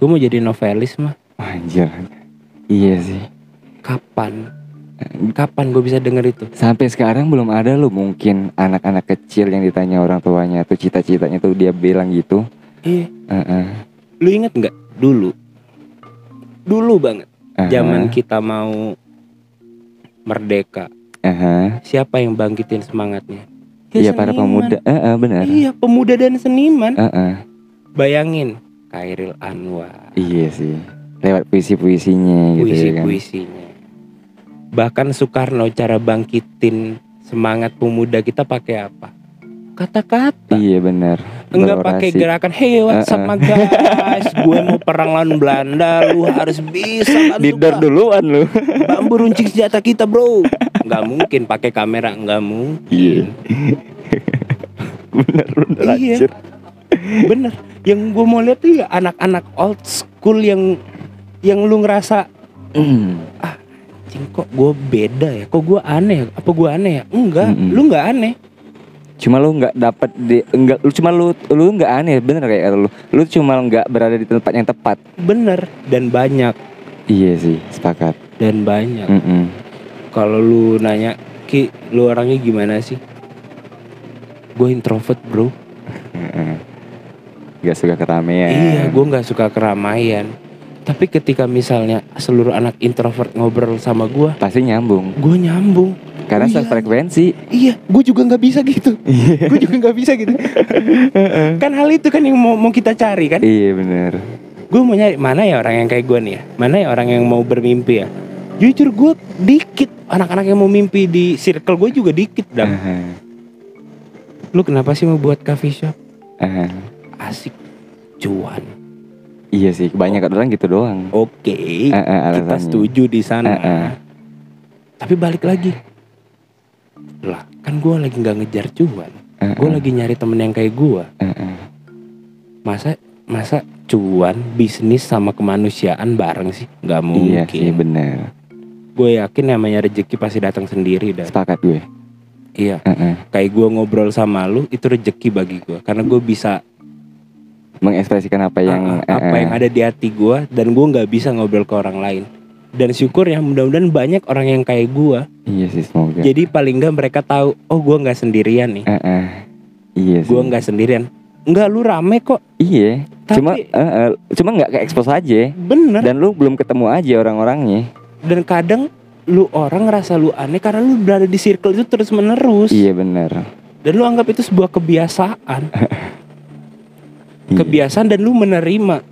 Gue mau jadi novelis mah. Anjir. Iya sih. Kapan? Kapan gue bisa denger itu? Sampai sekarang belum ada loh mungkin anak-anak kecil yang ditanya orang tuanya tuh cita-citanya tuh dia bilang gitu. iya. Heeh. lu inget nggak dulu? Dulu banget. Heeh. zaman kita mau merdeka Aha. siapa yang bangkitin semangatnya Iya para seniman. pemuda. Eh, eh, benar. iya pemuda dan seniman Eh, eh. bayangin Kairil Anwar Iya sih. Lewat puisi-puisinya gitu ya kan. puisi-puisinya bahkan Soekarno cara bangkitin semangat pemuda kita pakai apa kata-kata Iya benar. Enggak pakai gerakan Hey what's up Uh-uh. my guys Gue mau perang lawan Belanda Lu harus bisa kan Didor duluan lu. Bambu runcing senjata kita bro Nggak mungkin pakai kamera Nggak mungkin Iya. bener bener Iya. anjir. Bener Yang gue mau lihat tuh ya Anak-anak old school yang Yang lu ngerasa Hmm. Cing kok gue beda ya Kok gue aneh ya Apa gue aneh ya Enggak Mm-mm. Lu nggak aneh Cuma lu nggak dapat di enggak lu cuma lu lu nggak aneh bener kayak lu. Lu cuma nggak berada di tempat yang tepat. Bener Dan banyak Iya sih, sepakat. Dan banyak Mm-mm. Kalau lu nanya Ki lu orangnya gimana sih Gue introvert bro. Gak suka keramaian. Iya, gue nggak suka keramaian. Tapi ketika misalnya seluruh anak introvert ngobrol sama gue, Pasti nyambung. gue nyambung. Karena Iya. sefrekuensi. Iya, gue juga nggak bisa gitu. gue juga nggak bisa gitu. kan hal itu kan yang mau mau kita cari kan. Iya bener. Gue mau nyari mana ya orang yang kayak gue nih ya. Mana ya orang yang mau bermimpi ya. Jujur gue dikit anak-anak yang mau mimpi di circle gue juga dikit dam. Aha. Lu kenapa sih mau buat coffee shop? Aha. Asik cuan. Iya sih, kebanyakan orang gitu doang. Oke, Eh, eh, kita setuju di sana. Eh. Tapi balik lagi, lah kan gue lagi nggak ngejar cuan. Eh, Gue lagi nyari temen yang kayak gue. eh. Masa masa cuan, bisnis sama kemanusiaan bareng sih? Nggak Iya sih mungkin. Gue yakin namanya rezeki pasti datang sendiri dan Sepakat gue. iya. Eh, eh. Kayak gue ngobrol sama lu itu rezeki bagi gue karena gue bisa Mengekspresikan apa yang uh, apa eh, yang ada di hati gue dan gue nggak bisa ngobrol ke orang lain. Dan syukur ya mudah-mudahan banyak orang yang kayak gue. Iya sih semoga. Jadi paling nggak mereka tahu, oh gue nggak sendirian nih. Eh, eh. Iya sih. Gue nggak sendirian. Enggak lu rame kok. Iya. Tapi- Cuma eh, eh, cuma nggak ke expose aja. Bener. Dan lu belum ketemu aja orang-orangnya. Dan kadang lu orang ngerasa lu aneh karena lu berada di circle itu terus menerus. Iya bener. Dan lu anggap itu sebuah kebiasaan. Iya. Kebiasaan dan lu menerima.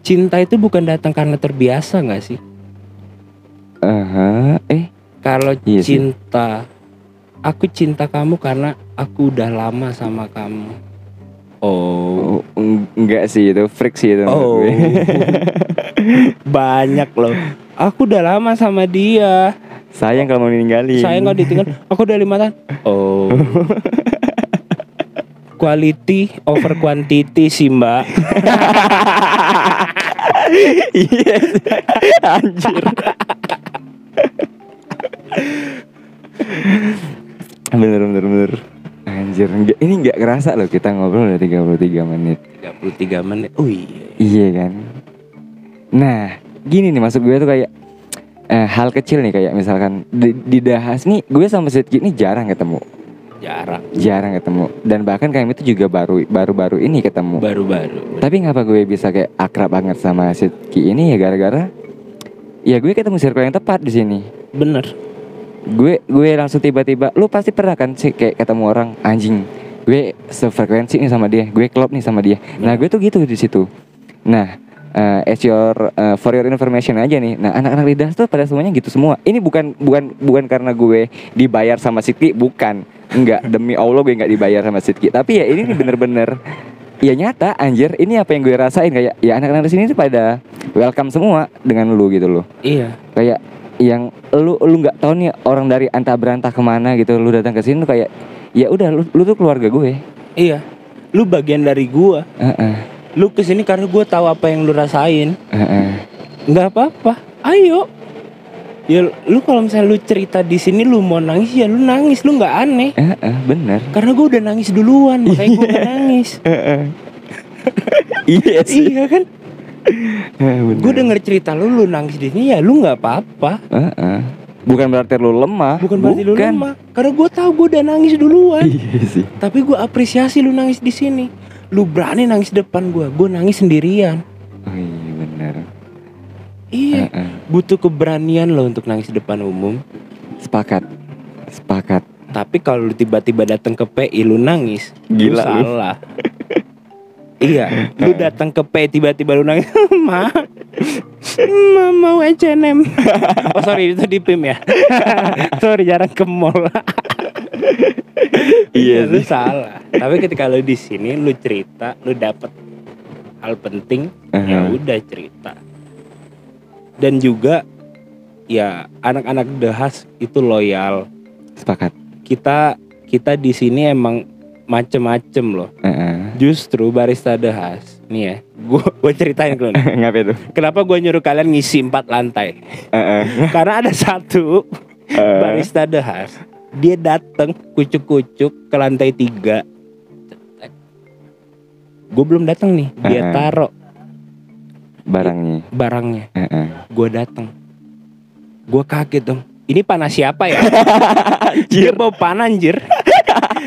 Cinta itu bukan datang karena terbiasa nggak sih? Aha. Eh. Kalau Iya sih. cinta, aku cinta kamu karena aku udah lama sama kamu. Oh. Eng- enggak sih itu freak sih itu. Oh. Banyak loh. Aku udah lama sama dia. Sayang kalau mau ninggalin. Saya nggak ditinggal. Aku udah lima tahun. Oh. Quality over quantity sih mbak. Iya. Anjir. bener bener bener. Anjir, enggak, ini nggak kerasa loh kita ngobrol udah 33 menit. 33 menit. Oh iya. Iya kan. Nah, gini nih maksud gue tuh kayak eh, hal kecil nih kayak misalkan di, dibahas nih gue sama Sidki ini jarang ketemu, Jarang. jarang ketemu dan bahkan kami itu juga baru baru-baru ini ketemu. Baru-baru. Tapi ngapa gue bisa kayak akrab banget sama Sidki ini ya gara-gara ya gue ketemu circle yang tepat di sini. Bener. Gue gue langsung tiba-tiba lu pasti pernah kan sih kayak ketemu orang anjing. Gue sefrekuensi nih sama dia, gue klop nih sama dia. Nah, gue tuh gitu di situ. Nah, eh as your eh, for your information aja nih. Nah, anak-anak lidas tuh pada semuanya gitu semua. Ini bukan bukan bukan karena gue dibayar sama Sidki, bukan. Enggak, demi Allah gue nggak dibayar sama Sidki. Tapi ya ini bener-bener ya nyata anjir. Ini apa yang gue rasain kayak ya anak-anak di sini tuh pada welcome semua dengan lu gitu loh. Iya. Kayak yang lu lu nggak tahu nih orang dari antah berantah ke mana gitu lu datang ke sini kayak ya udah lu, lu tuh keluarga gue. Iya. Lu bagian dari gua. Heeh. Lu ke sini karena gua tahu apa yang lu rasain. heeh. nggak apa-apa. Ayo. Ya lu kalau misalnya lu cerita di sini lu mau nangis ya lu nangis lu nggak aneh. Heeh, bener. Karena gua udah nangis duluan makanya gua nggak nangis. iya iya kan? Bener. Gue denger cerita lu lu nangis di sini ya lu nggak apa-apa. Heeh. Bukan berarti lu lemah. Bukan berarti lu lemah. Karena gua tahu gua udah nangis duluan. Iya sih. Tapi gua apresiasi lu nangis di sini. Lu berani nangis depan gua. Gua nangis sendirian. Oh iya bener. Iya. Heeh. Butuh keberanian lo untuk nangis depan umum. Sepakat. Sepakat. Tapi kalau lu tiba-tiba datang ke PI lu nangis, Gila lu lu. Iya, lu datang ke PI tiba-tiba lu nangis, "Ma, Ma mau H&M." oh sorry itu di PIM ya. sorry jarang ke mall. Iya lu sih. salah. Tapi ketika lu di sini lu cerita, lu dapet hal penting, ya Aha. udah cerita. Dan juga ya anak-anak dehas itu loyal. Sepakat. Kita kita di sini emang macem-macem loh. Heeh. Justru barista dehas nih ya, gue gue ceritain ke lu nih. Ngapain tuh? Kenapa gue nyuruh kalian ngisi empat lantai? Heeh. Karena ada satu Eh. barista dehas, dia datang kucuk-kucuk ke lantai tiga. Gue belum datang nih, dia Eh. taruh Barangnya. barangnya. Heeh. Gue datang, gue kaget dong. Ini panah siapa ya? dia bawa panah anjir.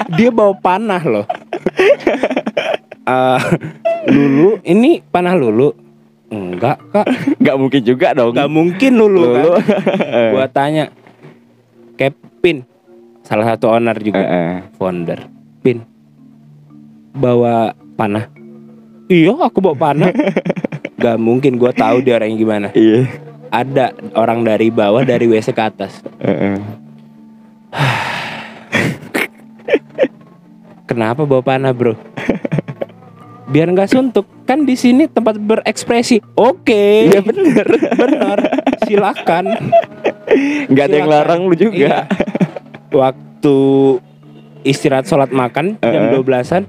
Dia bawa panah loh. Eh, lulu, ini panah lulu? Enggak kak, Gak mungkin juga dong. nggak mungkin lulu, Lulu. kan. Gua tanya, Kevin, salah satu owner juga, Heeh. founder, Pin, bawa panah. Iya, aku bawa panah. Gak mungkin, gua tahu dia orangnya gimana. Iya. Ada orang dari bawah dari WC ke atas. Heeh. Kenapa bawa panah, bro? Biar nggak suntuk. Kan di sini tempat berekspresi. Oke. Iya bener. benar. Silakan. Gak ada yang larang lu juga. Iya. Waktu istirahat sholat makan jam Heeh. 12-an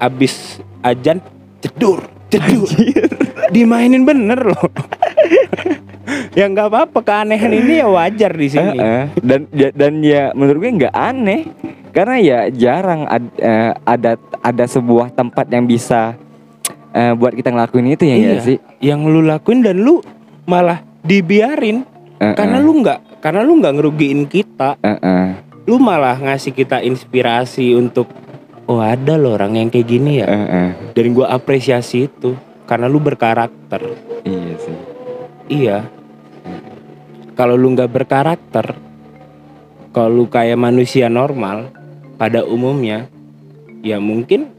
abis ajan cedur, cedur. Dimainin bener loh. Ya nggak apa-apa keanehan ini ya wajar di sini. Heeh. Dan ya- dan ya menurut gue nggak aneh karena ya jarang ad- eh, ada ada sebuah tempat yang bisa eh, buat kita ngelakuin itu ya Iya. sih. Yang lu lakuin dan lu malah dibiarin Heeh. karena lu nggak karena lu nggak ngerugiin kita. Heeh. Lu malah ngasih kita inspirasi untuk oh ada loh orang yang kayak gini ya. Heeh. Dan gua apresiasi itu karena lu berkarakter. Iya sih. Iya. Kalau lu nggak berkarakter, kalau lu kayak manusia normal pada umumnya, ya mungkin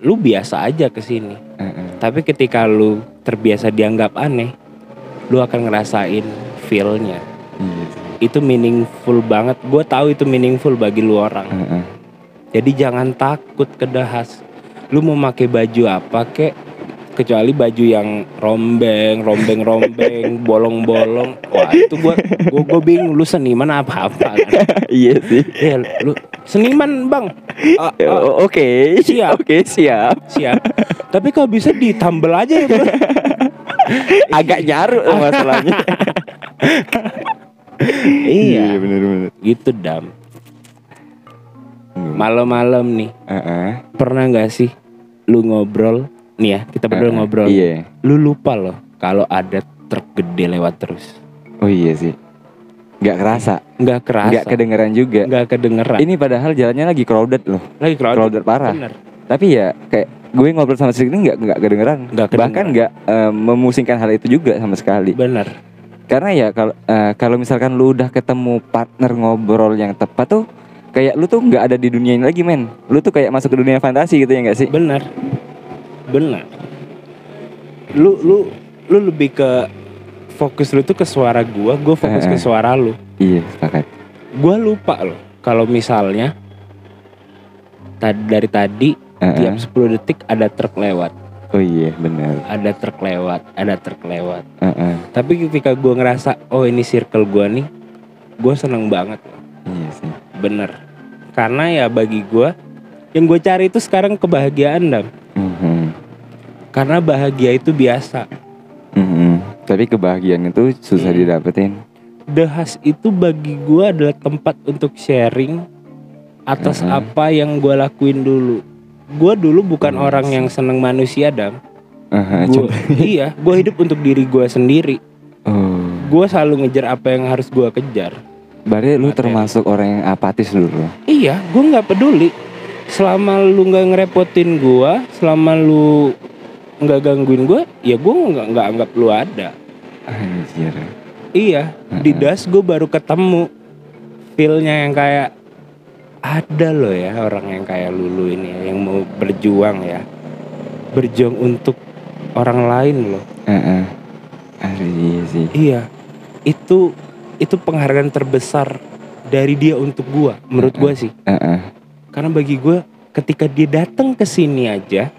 lu biasa aja ke sini. Heeh. Tapi ketika lu terbiasa dianggap aneh, lu akan ngerasain feel-nya. Sih. Itu meaningful banget. Gue tahu itu meaningful bagi lu orang. Heeh. Jadi jangan takut kedahas. Lu mau pakai baju apa kek? Kecuali baju yang rombeng, rombeng-rombeng, bolong-bolong. Wah itu gua, gua, gua bingung. Lu seniman apa-apa kan? Iya sih. Ya, lu seniman bang. Ah, o- Oke. Siap. Oke siap. siap. Tapi kalau bisa ditambel aja ya bro. Agak nyaru masalahnya. iya. bener-bener. Gitu dam. Malam-malam nih. Heeh. Pernah nggak sih lu ngobrol? Nih ya kita berdua Heeh. ngobrol. Iya. Lu lupa loh kalau ada truk gede lewat terus. Oh iya sih. Gak kerasa. nggak kerasa Gak kedengeran juga. nggak kedengeran Ini padahal jalannya lagi crowded loh. lagi crowded, Crowded parah. bener Tapi ya kayak gue ngobrol sama si ini nggak nggak kedengeran. Nggak kedengeran. Bahkan nggak eh, memusingkan hal itu juga sama sekali. bener Karena ya kalau eh, kalau misalkan lu udah ketemu partner ngobrol yang tepat tuh kayak lu tuh nggak ada di dunia ini lagi men. Lu tuh kayak masuk ke dunia fantasi gitu ya nggak sih? bener bener lu lu lu lebih ke fokus lu tuh ke suara gua gua fokus ke Eh, eh. suara lu Iya sepakat. gua lupa loh kalau misalnya tadi dari tadi Heeh. tiap 10 detik ada truk lewat Oh iya benar. ada truk lewat ada truk lewat tapi ketika gua ngerasa oh ini circle gua nih gua seneng banget. Iya sih. bener karena ya bagi gua yang gue cari itu sekarang kebahagiaan dam. Karena bahagia itu biasa Mhm. Tapi kebahagiaan itu susah Iya. didapetin. dehas itu bagi gua adalah tempat untuk sharing atas Mhm. apa yang gua lakuin dulu gua dulu bukan Iya orang yang seneng manusia dam Aha, Gua- iya gua hidup untuk diri gua sendiri Oh. gua selalu ngejar apa yang harus gua kejar Berarti lu termasuk orang yang apatis dulu. iya gua nggak peduli selama lu nggak ngerepotin gua selama lu nggak gangguin gua ya gua nggak nggak anggap lu ada Anjir. iya di Heeh. das gua baru ketemu feelnya yang kayak ada loh ya orang yang kayak lulu ini ya, yang mau berjuang ya berjuang untuk orang lain loh. Aduh, iya sih. iya itu itu penghargaan terbesar dari dia untuk gua menurut gua sih Heeh. karena bagi gua ketika dia datang ke sini aja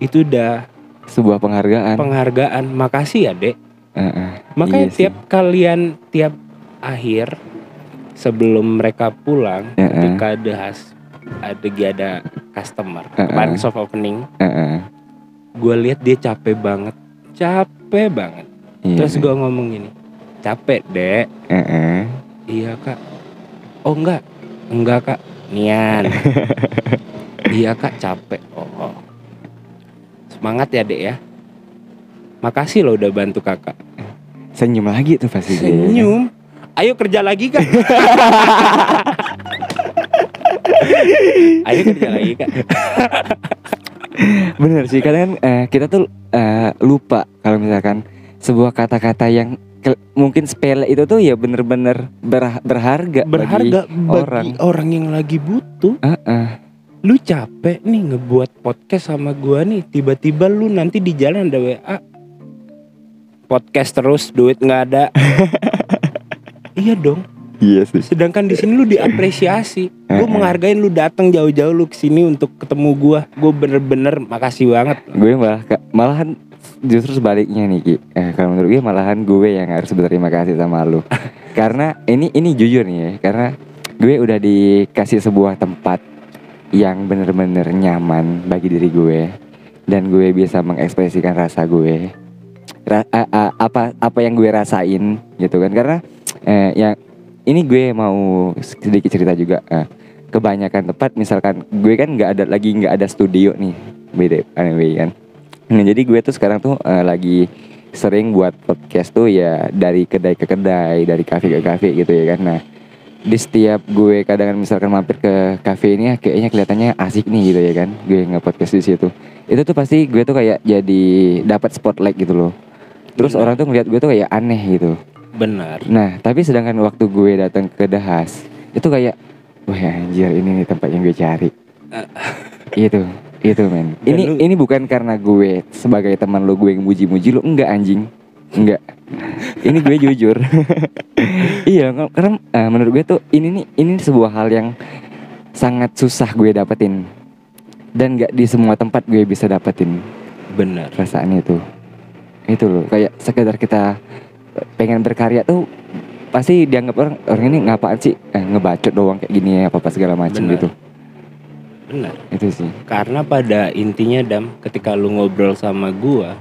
itu udah Sebuah penghargaan. penghargaan makasih ya dek Heeh. makanya Iya sih. tiap kalian tiap akhir sebelum mereka pulang Heeh. ketika ada has ada ada customer Heeh. kemarin soft opening Heeh. gue lihat dia capek banget capek banget Iya terus sih. gue ngomong gini capek dek Heeh. iya kak oh enggak enggak kak nian iya kak capek oh semangat ya dek ya makasih loh udah bantu kakak Senyum lagi tuh pasti dia. senyum ayo kerja lagi kak ayo kerja lagi kak Bener sih kadang kan eh, kita tuh eh, lupa kalau misalkan sebuah kata-kata yang mungkin sepele itu tuh ya bener-bener berha- berharga berharga bagi bagi orang. orang. yang lagi butuh Heeh. Lu capek nih ngebuat podcast sama gua nih tiba-tiba lu nanti di jalan ada WA podcast terus duit nggak ada iya dong Iya sih. sedangkan di sini lu diapresiasi gue Heeh. menghargain lu datang jauh-jauh lu ke sini untuk ketemu gua gue bener-bener makasih banget Gue malah malahan justru sebaliknya nih Ki. Eh, kalau menurut gue malahan gue yang harus berterima kasih sama lu. karena ini ini jujur nih ya, karena gue udah dikasih sebuah tempat yang bener-bener nyaman bagi diri gue dan gue bisa mengekspresikan rasa gue. Ra- a- a- apa apa yang gue rasain gitu kan. Karena eh, yang ini gue mau sedikit cerita juga eh, kebanyakan tempat misalkan gue kan nggak ada lagi nggak ada studio nih beda anyway kan. Nah, jadi gue tuh sekarang tuh eh, lagi sering buat podcast tuh ya dari kedai ke kedai dari kafe ke kafe gitu ya kan. Nah di setiap gue kadang misalkan mampir ke kafe ini ya, kayaknya kelihatannya asik nih gitu ya kan gue nge-podcast di situ itu tuh pasti gue tuh kayak jadi dapat spotlight gitu loh terus Benar. orang tuh ngeliat gue tuh kayak aneh gitu benar Nah, tapi sedangkan waktu gue datang ke Dahas, itu kayak, wah anjir ini nih tempat yang gue cari. itu, itu men. Dan Ini lu- ini bukan karena gue sebagai teman lo gue yang muji-muji lo, enggak anjing, enggak. Ini gue jujur. iya, karena eh, menurut gue tuh ini nih ini sebuah hal yang sangat susah gue dapetin. Dan nggak di semua tempat gue bisa dapetin. Benar. Perasaan itu. Itu loh kayak sekedar kita pengen berkarya tuh pasti dianggap orang orang ini ngapaan sih? Eh, ngebacot doang kayak gini ya apa apa segala macam gitu. Benar. Itu sih. Karena pada intinya dam ketika lu ngobrol sama gua.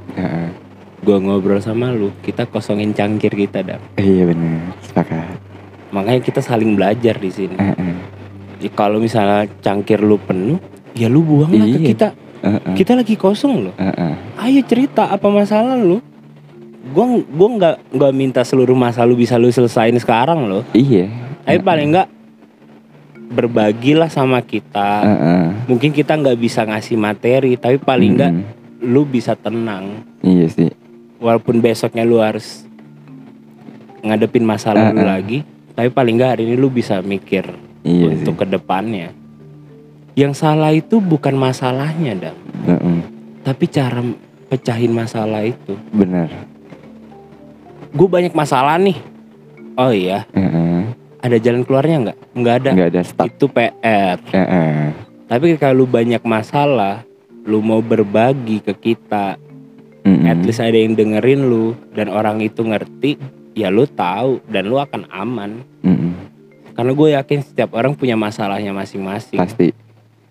Gua ngobrol sama lu kita kosongin cangkir kita dam. Iya benar sepakat. Makanya kita saling belajar di sini. Heeh. Ya, kalau misalnya cangkir lu penuh ya lu buang lah ke Iya. kita. Heeh. kita lagi kosong loh. Heeh. ayo cerita apa masalah lu. Gua gua nggak nggak minta seluruh masalah lu bisa lu selesain sekarang loh. Iya. Tapi paling nggak berbagilah sama kita. Heeh. mungkin kita nggak bisa ngasih materi tapi paling nggak Mm, lu bisa tenang. Iya sih walaupun besoknya lu harus ngadepin masalah lu Uh-uh. lagi tapi paling nggak hari ini lu bisa mikir iya untuk sih. ke depannya yang salah itu bukan masalahnya dam. Heeh. tapi cara pecahin masalah itu. Benar. Gue banyak masalah nih. Oh iya. Heeh. ada jalan keluarnya nggak? Nggak ada. Nggak ada stuck itu PR Heeh. tapi kalau lu banyak masalah lu mau berbagi ke kita Mm-mm. at least ada yang dengerin lu dan orang itu ngerti ya lu tahu dan lu akan aman Mm-mm. karena gue yakin setiap orang punya masalahnya masing-masing pasti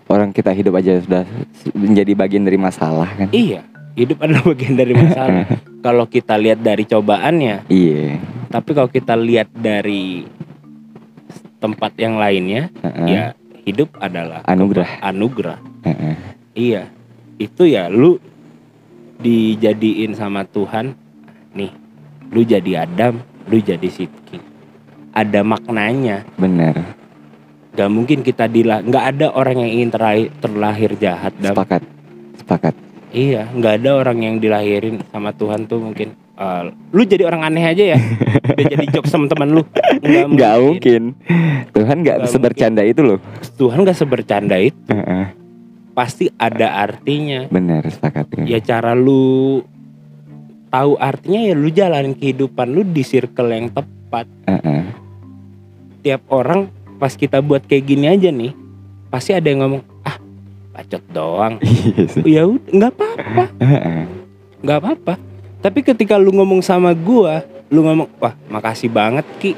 orang kita hidup aja sudah menjadi bagian dari masalah kan iya hidup adalah bagian dari masalah kalau kita lihat dari cobaannya iya tapi kalau kita lihat dari tempat yang lainnya Heeh. ya hidup adalah Anugerah. anugerah Heeh. iya itu ya lu dijadiin sama Tuhan nih lu jadi Adam lu jadi Sidki. Ada maknanya. Benar gak mungkin kita dilah nggak ada orang yang ingin terlahir, terlahir jahat Dam. sepakat sepakat. Iya nggak ada orang yang dilahirin sama Tuhan tuh mungkin eh, lu jadi orang aneh aja ya. Udah jadi jokes sama teman lu. Nggak nggak mungkin. Tuhan nggak Nggak sebercanda itu loh. Tuhan nggak sebercanda itu. Heeh, pasti ada artinya. Benar sepakat ya cara lu tahu artinya ya lu jalanin kehidupan lu di circle yang tepat. Heeh. tiap orang pas kita buat kayak gini aja nih pasti ada yang ngomong ah bacot doang. Iya ya udah nggak apa-apa. Nggak apa-apa. Tapi ketika lu ngomong sama gua lu ngomong wah makasih banget ki.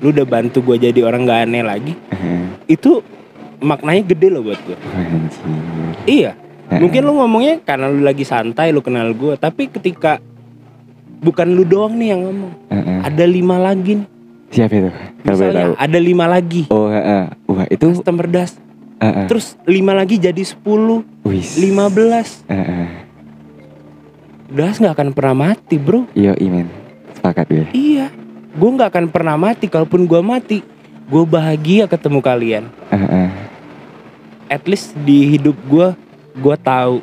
Lu udah bantu gua jadi orang gak aneh lagi. Heeh. itu maknanya gede loh buat gua. Anjir. iya. Mungkin lu ngomongnya karena lu lagi santai lu kenal gua. Tapi ketika bukan lu doang nih yang ngomong. Ada lima lagi nih. Siapa itu? Misalnya tahu. ada lima lagi. Oh heeh. wah itu customer das heeh. terus lima lagi jadi 10 Wis. 15 Heeh. das nggak akan pernah mati bro. Yo imen sepakat gue. Iya. Gue nggak akan pernah mati. Kalaupun gue mati gue bahagia ketemu kalian. Heeh. At least di hidup gue gue tahu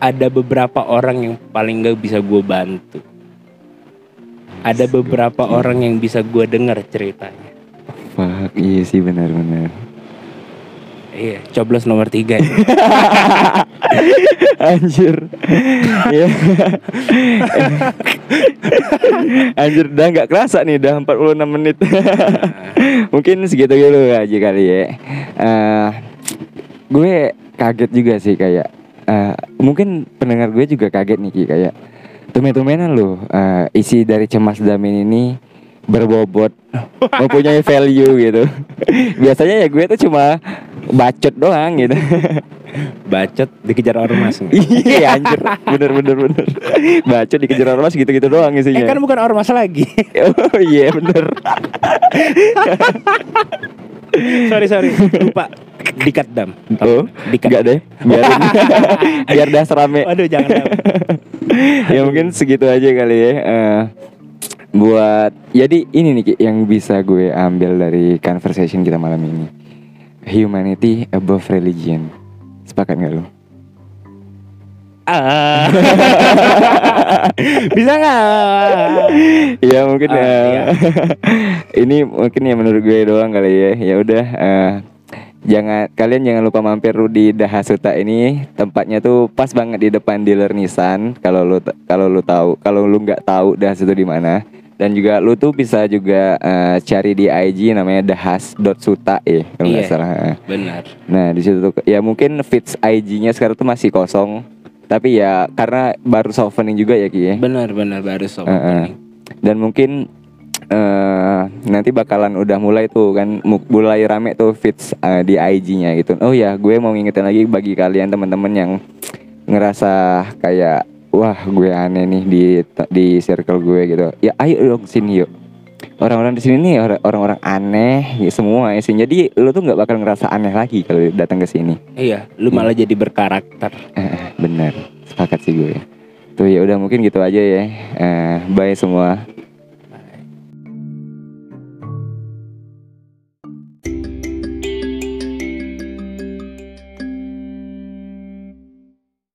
ada beberapa orang yang paling gak bisa gue bantu ada beberapa orang yang bisa gue dengar ceritanya Fuck, iya sih benar-benar. iya coblos nomor tiga ya. Anjir. Iya. Anjir udah nggak kerasa nih udah 46 menit. Mungkin segitu dulu aja kali ya. Eh, gue kaget juga sih kayak eh, mungkin pendengar gue juga kaget nih Ki kayak tumen-tumenan loh eh, isi dari cemas damin ini berbobot mempunyai value gitu. Biasanya ya gue tuh cuma bacot doang gitu. bacot dikejar ormas. Iya anjir. Bener bener bener. Bacot dikejar ormas gitu gitu doang eh isinya kan bukan ormas lagi. Oh iya bener. Sorry sorry. Lupa dikat dam. Oh dikat. enggak deh. Biarin. Biar dah serame aduh jangan ya mungkin segitu aja kali ya Eh, buat jadi ini nih yang bisa gue ambil dari conversation kita malam ini. Humanity above religion. Sepakat nggak lo Ah. bisa nggak? Ya mungkin Ah, eh, iya. ini mungkin ya menurut gue doang kali ya. Ya udah eh, jangan kalian jangan lupa mampir di Dahasuta ini. Tempatnya tuh pas banget di depan dealer Nissan. Kalau lu kalau lu tahu kalau lu nggak tahu Dahasuta di mana. Dan juga lu tuh bisa juga eh, cari di IG namanya dahas.suta ya kalau nggak Iya. salah benar. Nah di situ tuh ya mungkin feeds IG-nya sekarang tuh masih kosong. Tapi ya karena baru soft opening juga ya Ki ya. Benar benar baru sob Eh, eh. dan mungkin eh nanti bakalan udah mulai tuh kan mu- mulai rame tuh feeds eh, di IG-nya gitu. Oh ya, gue mau ngingetin lagi bagi kalian teman-teman yang ngerasa kayak wah gue aneh nih di di circle gue gitu. Ya ayo dong sini yuk. Orang-orang di sini nih orang- orang-orang aneh ya, semua ya sih. Jadi lu tuh nggak bakal ngerasa aneh lagi kalau datang ke sini. iya lu malah jadi berkarakter Eh, bener, sepakat sih gue. Tuh ya udah mungkin gitu aja ya. Eh, bye semua.